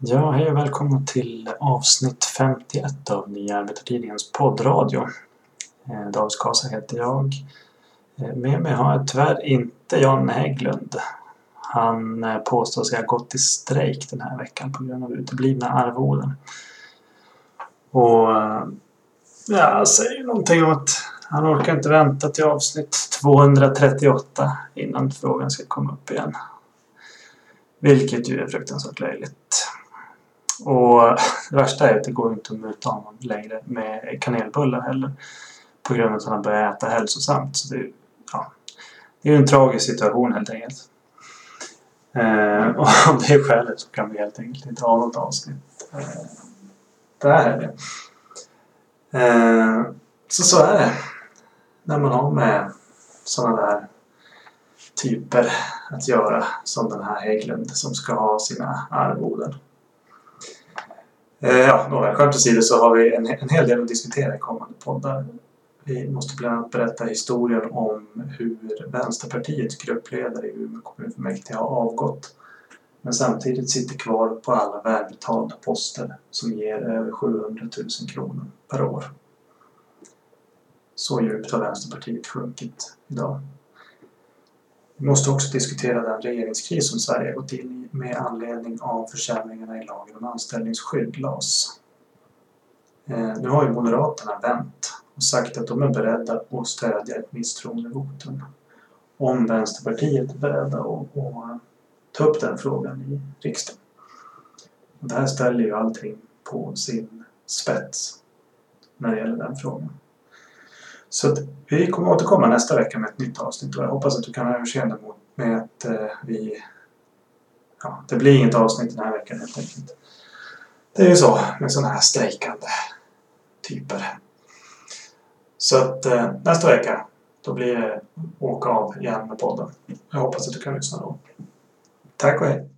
Ja, hej och välkomna till avsnitt 51 av Nya Arbetartidningens poddradio. Eh, David Kasa heter jag. Eh, med mig har jag tyvärr inte Jan Hägglund. Han eh, påstår sig ha gått i strejk den här veckan på grund av uteblivna arvoden. Och ja, säger någonting om att han orkar inte vänta till avsnitt 238 innan frågan ska komma upp igen. Vilket ju är fruktansvärt löjligt. Och det värsta är att det går inte att muta honom längre med kanelbullar heller. På grund av att han har börjat äta hälsosamt. Så det, ja, det är ju en tragisk situation helt enkelt. Eh, och av det skälet så kan vi helt enkelt inte ha något avsnitt. Eh, det är det. Eh, så så är det. När man har med sådana där typer att göra som den här Hägglund som ska ha sina arvoden. Eh, ja, några skämt åsido så har vi en, en hel del att diskutera i kommande poddar. Vi måste bland annat berätta historien om hur Vänsterpartiets gruppledare i Umeå kommunfullmäktige har avgått men samtidigt sitter kvar på alla välbetalda poster som ger över 700 000 kronor per år. Så djupt har Vänsterpartiet sjunkit idag. Vi måste också diskutera den regeringskris som Sverige gått in i med anledning av försämringarna i lagen om anställningsskydd, LAS. Eh, nu har ju Moderaterna vänt och sagt att de är beredda att stödja ett misstroendevotum. Om Vänsterpartiet är beredda att, att ta upp den frågan i riksdagen. Och det här ställer ju allting på sin spets när det gäller den frågan. Så att vi kommer återkomma nästa vecka med ett nytt avsnitt och jag hoppas att du kan ha överseende med att eh, vi... Ja, det blir inget avsnitt den här veckan helt enkelt. Det är ju så med sådana här strejkande typer. Så att eh, nästa vecka då blir det åka av igen med podden. Jag hoppas att du kan lyssna då. Tack och hej!